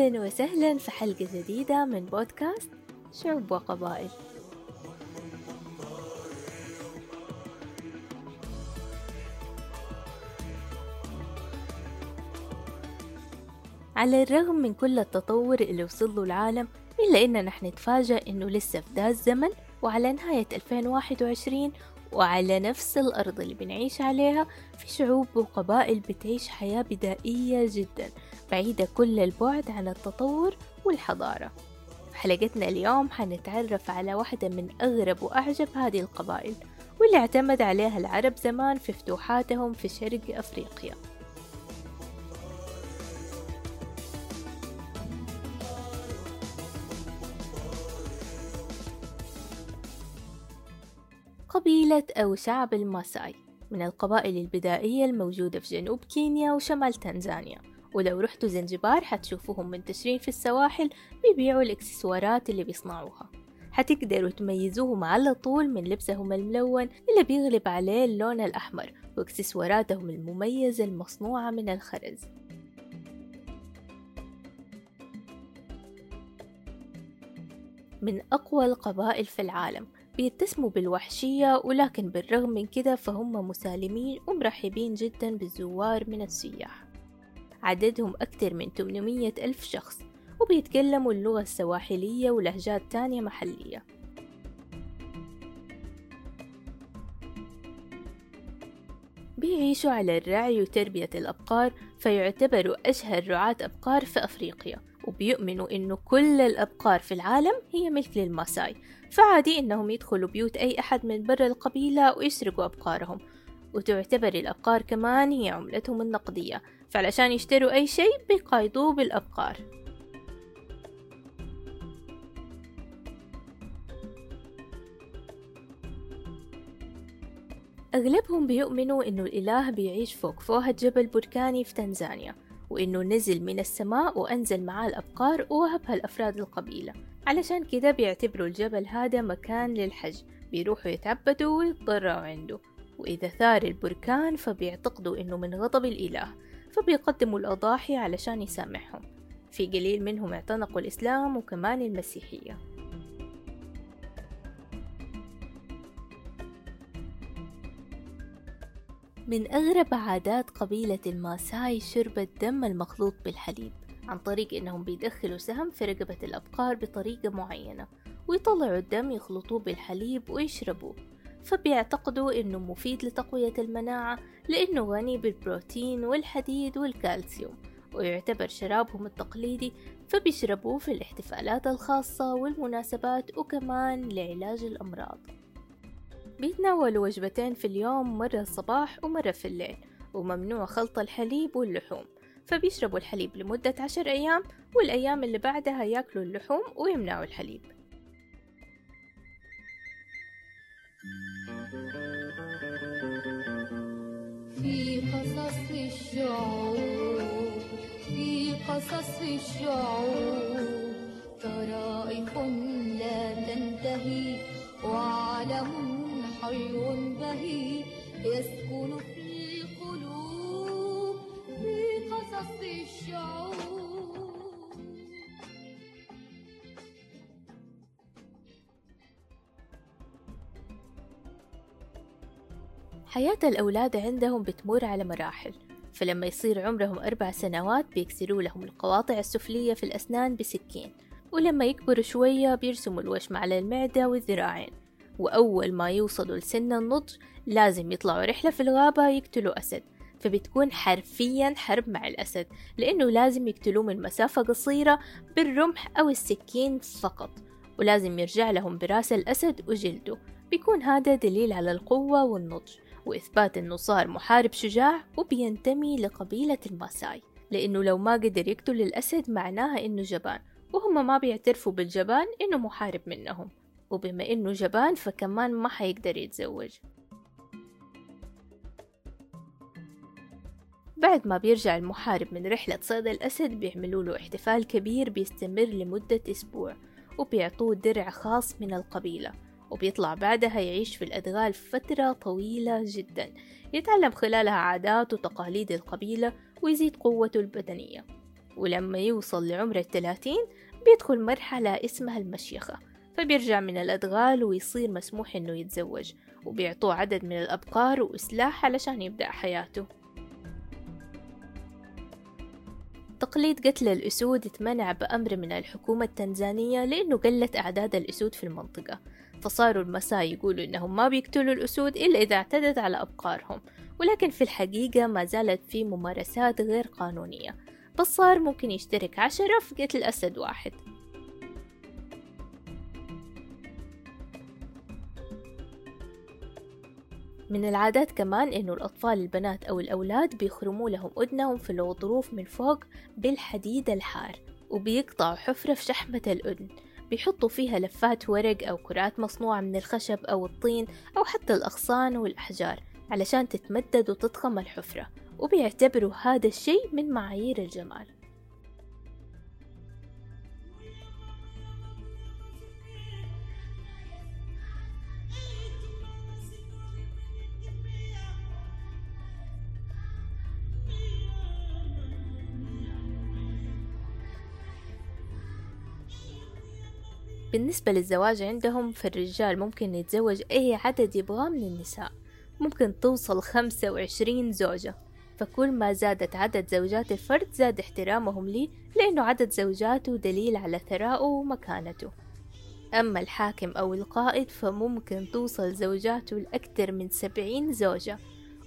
أهلا وسهلا في حلقة جديدة من بودكاست شعوب وقبائل. على الرغم من كل التطور اللي وصل له العالم إلا إننا نتفاجأ إنه لسه في ذا الزمن وعلى نهاية 2021 وعلى نفس الأرض اللي بنعيش عليها في شعوب وقبائل بتعيش حياة بدائية جدا. بعيدة كل البعد عن التطور والحضارة. حلقتنا اليوم حنتعرف على واحدة من أغرب وأعجب هذه القبائل واللي اعتمد عليها العرب زمان في فتوحاتهم في شرق أفريقيا. قبيلة أو شعب الماساي من القبائل البدائية الموجودة في جنوب كينيا وشمال تنزانيا. ولو رحتوا زنجبار حتشوفوهم منتشرين في السواحل بيبيعوا الإكسسوارات اللي بيصنعوها. حتقدروا تميزوهم على طول من لبسهم الملون اللي بيغلب عليه اللون الأحمر وإكسسواراتهم المميزة المصنوعة من الخرز. من أقوى القبائل في العالم. بيتسموا بالوحشية ولكن بالرغم من كده فهم مسالمين ومرحبين جدا بالزوار من السياح. عددهم أكثر من 800 ألف شخص وبيتكلموا اللغة السواحلية ولهجات تانية محلية. بيعيشوا على الرعي وتربية الأبقار فيعتبروا أشهر رعاة أبقار في أفريقيا وبيؤمنوا إنه كل الأبقار في العالم هي ملك للماساي فعادي إنهم يدخلوا بيوت أي أحد من برا القبيلة ويسرقوا أبقارهم وتعتبر الأبقار كمان هي عملتهم النقدية. فعلشان يشتروا أي شيء بيقايضوه بالأبقار. أغلبهم بيؤمنوا إنه الإله بيعيش فوق فوهة جبل بركاني في تنزانيا وإنه نزل من السماء وأنزل معاه الأبقار ووهبها لأفراد القبيلة. علشان كده بيعتبروا الجبل هذا مكان للحج بيروحوا يتعبدوا ويتضرعوا عنده. وإذا ثار البركان فبيعتقدوا إنه من غضب الإله. فبيقدموا الأضاحي علشان يسامحهم. في قليل منهم اعتنقوا الإسلام وكمان المسيحية. من أغرب عادات قبيلة الماساي شرب الدم المخلوط بالحليب عن طريق إنهم بيدخلوا سهم في رقبة الأبقار بطريقة معينة ويطلعوا الدم يخلطوه بالحليب ويشربوه. فبيعتقدوا إنه مفيد لتقوية المناعة لأنه غني بالبروتين والحديد والكالسيوم ويعتبر شرابهم التقليدي فبيشربوه في الاحتفالات الخاصة والمناسبات وكمان لعلاج الأمراض. بيتناولوا وجبتين في اليوم مرة الصباح ومرة في الليل وممنوع خلط الحليب واللحوم. فبيشربوا الحليب لمدة عشر أيام والأيام اللي بعدها ياكلوا اللحوم ويمنعوا الحليب. قصص الشعوب في قصص الشعوب. طرائف لا تنتهي وعالم حي بهي يسكن في القلوب في قصص الشعوب. حياة الأولاد عندهم بتمر على مراحل فلما يصير عمرهم أربع سنوات بيكسروا لهم القواطع السفلية في الأسنان بسكين ولما يكبروا شوية بيرسموا الوشم على المعدة والذراعين وأول ما يوصلوا لسن النضج لازم يطلعوا رحلة في الغابة يقتلوا أسد فبتكون حرفيا حرب مع الأسد لأنه لازم يقتلوه من مسافة قصيرة بالرمح أو السكين فقط ولازم يرجع لهم براس الأسد وجلده بيكون هذا دليل على القوة والنضج. وإثبات أنه صار محارب شجاع وبينتمي لقبيلة الماساي لأنه لو ما قدر يقتل الأسد معناها أنه جبان وهم ما بيعترفوا بالجبان إنه محارب منهم وبما إنه جبان فكمان ما حيقدر يتزوج. بعد ما بيرجع المحارب من رحلة صيد الأسد بيعملوا له احتفال كبير بيستمر لمدة أسبوع وبيعطوه درع خاص من القبيلة. وبيطلع بعدها يعيش في الأدغال فترة طويلة جدا يتعلم خلالها عادات وتقاليد القبيلة ويزيد قوته البدنية. ولما يوصل لعمر الثلاثين بيدخل مرحلة اسمها المشيخة فبيرجع من الأدغال ويصير مسموح إنه يتزوج وبيعطوه عدد من الأبقار وإسلاح علشان يبدأ حياته. تقليد قتل الأسود اتمنع بأمر من الحكومة التنزانية لأنه قلت أعداد الأسود في المنطقة. فصاروا المساء يقولوا إنهم ما بيقتلوا الأسود إلا إذا اعتدت على أبقارهم ولكن في الحقيقة ما زالت في ممارسات غير قانونية بس صار ممكن يشترك عشرة في قتل أسد واحد. من العادات كمان إنه الأطفال البنات أو الأولاد بيخرموا لهم أذنهم في الغضروف من فوق بالحديد الحار وبيقطعوا حفرة في شحمة الأذن. بيحطوا فيها لفات ورق أو كرات مصنوعة من الخشب أو الطين أو حتى الأغصان والأحجار علشان تتمدد وتضخم الحفرة وبيعتبروا هذا الشيء من معايير الجمال. بالنسبة للزواج عندهم فالرجال ممكن يتزوج أي عدد يبغاه من النساء. ممكن توصل خمسة وعشرين زوجة. فكل ما زادت عدد زوجات الفرد زاد احترامهم ليه لأنه عدد زوجاته دليل على ثرائه ومكانته. أما الحاكم أو القائد فممكن توصل زوجاته لأكثر من سبعين زوجة.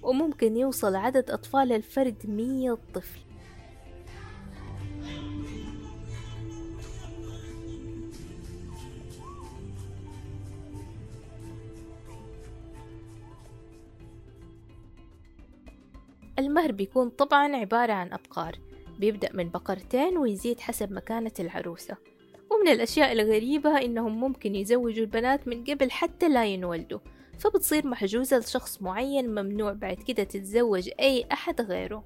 وممكن يوصل عدد أطفال الفرد مية طفل. المهر بيكون طبعا عبارة عن أبقار بيبدأ من بقرتين ويزيد حسب مكانة العروسة. ومن الأشياء الغريبة إنهم ممكن يزوجوا البنات من قبل حتى لا ينولدوا فبتصير محجوزة لشخص معين ممنوع بعد كده تتزوج أي أحد غيره.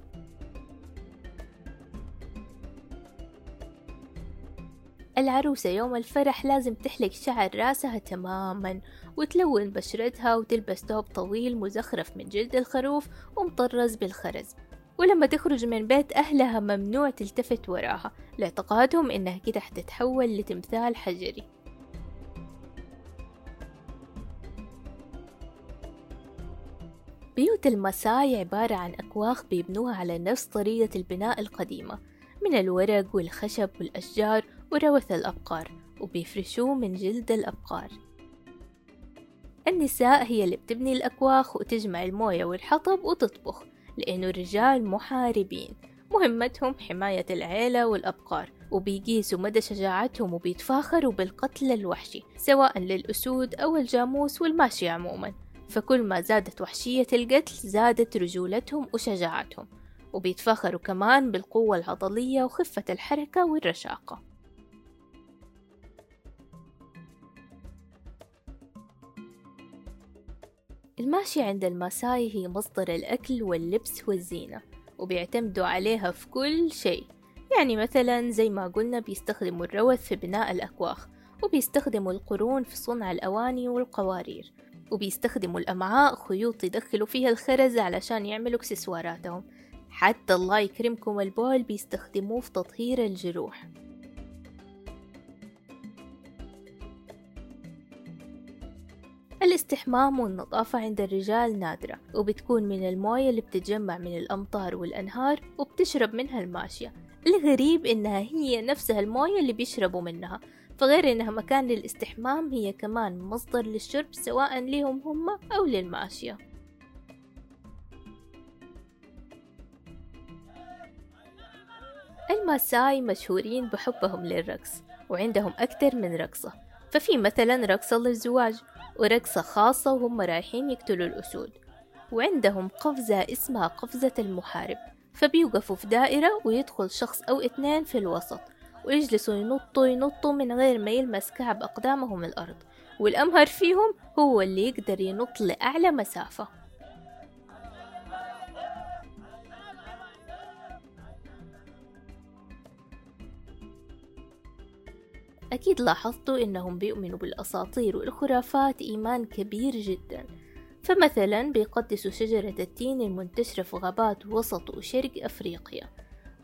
العروسة يوم الفرح لازم تحلق شعر راسها تماما وتلون بشرتها وتلبس ثوب طويل مزخرف من جلد الخروف ومطرز بالخرز. ولما تخرج من بيت أهلها ممنوع تلتفت وراها. لاعتقادهم إنها كده حتتحول لتمثال حجري. بيوت المساي عبارة عن أكواخ بيبنوها على نفس طريقة البناء القديمة. من الورق والخشب والأشجار وروث الأبقار وبيفرشوه من جلد الأبقار. النساء هي اللي بتبني الأكواخ وتجمع الموية والحطب وتطبخ لأنه الرجال محاربين. مهمتهم حماية العيلة والأبقار وبيقيسوا مدى شجاعتهم وبيتفاخروا بالقتل الوحشي سواء للأسود أو الجاموس والماشي عموما. فكل ما زادت وحشية القتل زادت رجولتهم وشجاعتهم وبيتفاخروا كمان بالقوة العضلية وخفة الحركة والرشاقة. الماشية عند الماساي هي مصدر الأكل واللبس والزينة وبيعتمدوا عليها في كل شيء. يعني مثلا زي ما قلنا بيستخدموا الروث في بناء الأكواخ وبيستخدموا القرون في صنع الأواني والقوارير وبيستخدموا الأمعاء خيوط يدخلوا فيها الخرز علشان يعملوا إكسسواراتهم. حتى الله يكرمكم البول بيستخدموه في تطهير الجروح. الاستحمام والنظافة عند الرجال نادرة وبتكون من الموية اللي بتتجمع من الأمطار والأنهار وبتشرب منها الماشية. الغريب إنها هي نفسها الموية اللي بيشربوا منها فغير إنها مكان للاستحمام هي كمان مصدر للشرب سواء لهم هم أو للماشية. الماساي مشهورين بحبهم للرقص وعندهم أكثر من رقصة. ففي مثلا رقصة للزواج. ورقصة خاصة وهم رايحين يقتلوا الأسود. وعندهم قفزة اسمها قفزة المحارب. فبيوقفوا في دائرة ويدخل شخص أو اثنين في الوسط. ويجلسوا ينطوا ينطوا من غير ما يلمس كعب أقدامهم الأرض. والأمهر فيهم هو اللي يقدر ينط لأعلى مسافة. أكيد لاحظتوا إنهم بيؤمنوا بالأساطير والخرافات إيمان كبير جدا. فمثلا بيقدسوا شجرة التين المنتشرة في غابات وسط وشرق أفريقيا.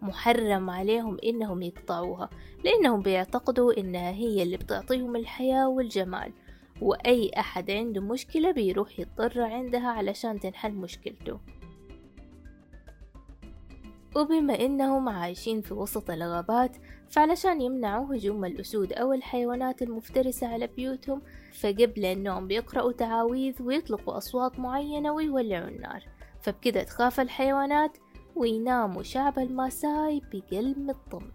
محرم عليهم إنهم يقطعوها لأنهم بيعتقدوا إنها هي اللي بتعطيهم الحياة والجمال. وأي أحد عنده مشكلة بيروح يضطر عندها علشان تنحل مشكلته. وبما إنهم عايشين في وسط الغابات فعلشان يمنعوا هجوم الأسود أو الحيوانات المفترسة على بيوتهم فقبل النوم بيقرأوا تعاويذ ويطلقوا أصوات معينة ويولعوا النار. فبكده تخاف الحيوانات ويناموا شعب الماساي بقلب مطمئن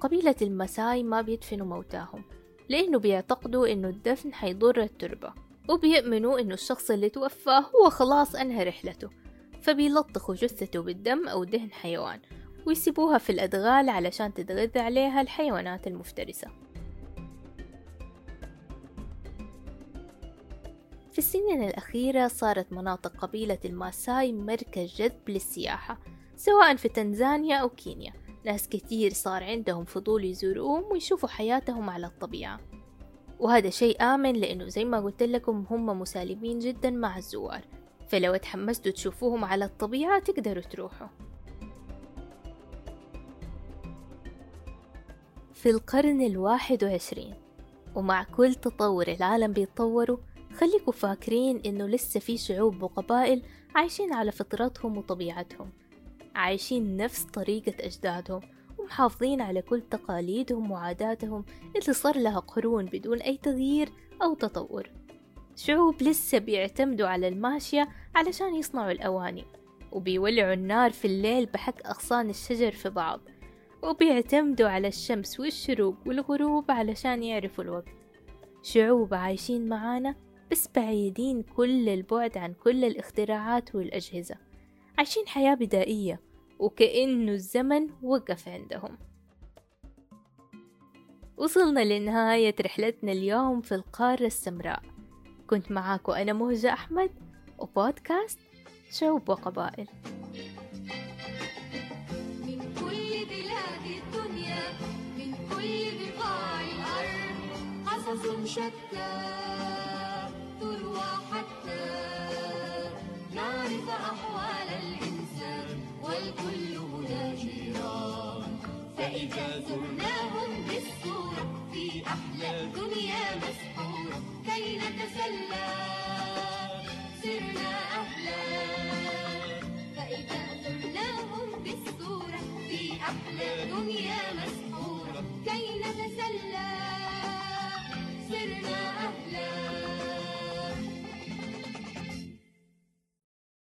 قبيلة الماساي ما بيدفنوا موتاهم لأنه بيعتقدوا إنه الدفن حيضر التربة وبيؤمنوا إنه الشخص اللي توفى هو خلاص أنهى رحلته. فبيلطخوا جثته بالدم أو دهن حيوان ويسيبوها في الأدغال علشان تتغذى عليها الحيوانات المفترسة. في السنين الأخيرة صارت مناطق قبيلة الماساي مركز جذب للسياحة سواء في تنزانيا أو كينيا. ناس كتير صار عندهم فضول يزوروهم ويشوفوا حياتهم على الطبيعة. وهذا شيء آمن لأنه زي ما قلت لكم هم مسالمين جدا مع الزوار. فلو تحمستوا تشوفوهم على الطبيعة تقدروا تروحوا. في القرن الواحد وعشرين ومع كل تطور العالم بيتطوروا خليكوا فاكرين إنه لسه في شعوب وقبائل عايشين على فطرتهم وطبيعتهم عايشين نفس طريقة أجدادهم ومحافظين على كل تقاليدهم وعاداتهم اللي صار لها قرون بدون أي تغيير أو تطور. شعوب لسه بيعتمدوا على الماشية علشان يصنعوا الأواني وبيولعوا النار في الليل بحك أغصان الشجر في بعض وبيعتمدوا على الشمس والشروق والغروب علشان يعرفوا الوقت. شعوب عايشين معانا بس بعيدين كل البعد عن كل الاختراعات والأجهزة. عايشين حياة بدائية وكأنه الزمن وقف عندهم. وصلنا لنهاية رحلتنا اليوم في القارة السمراء. كنت معاكم أنا مهجة أحمد وبودكاست شعوب وقبائل. من كل بلاد الدنيا من كل بقاع الأرض قصص شتى تروى حتى. نعرف أحوال الإنسان والكل هنا جيران فإذا زرناهم بالصورة في أحلى الدنيا مسحورة كي نتسلى. صرنا أحلى. فإذا زرناهم بالصورة في أحلى الدنيا مسحورة كي نتسلى. صرنا أحلى.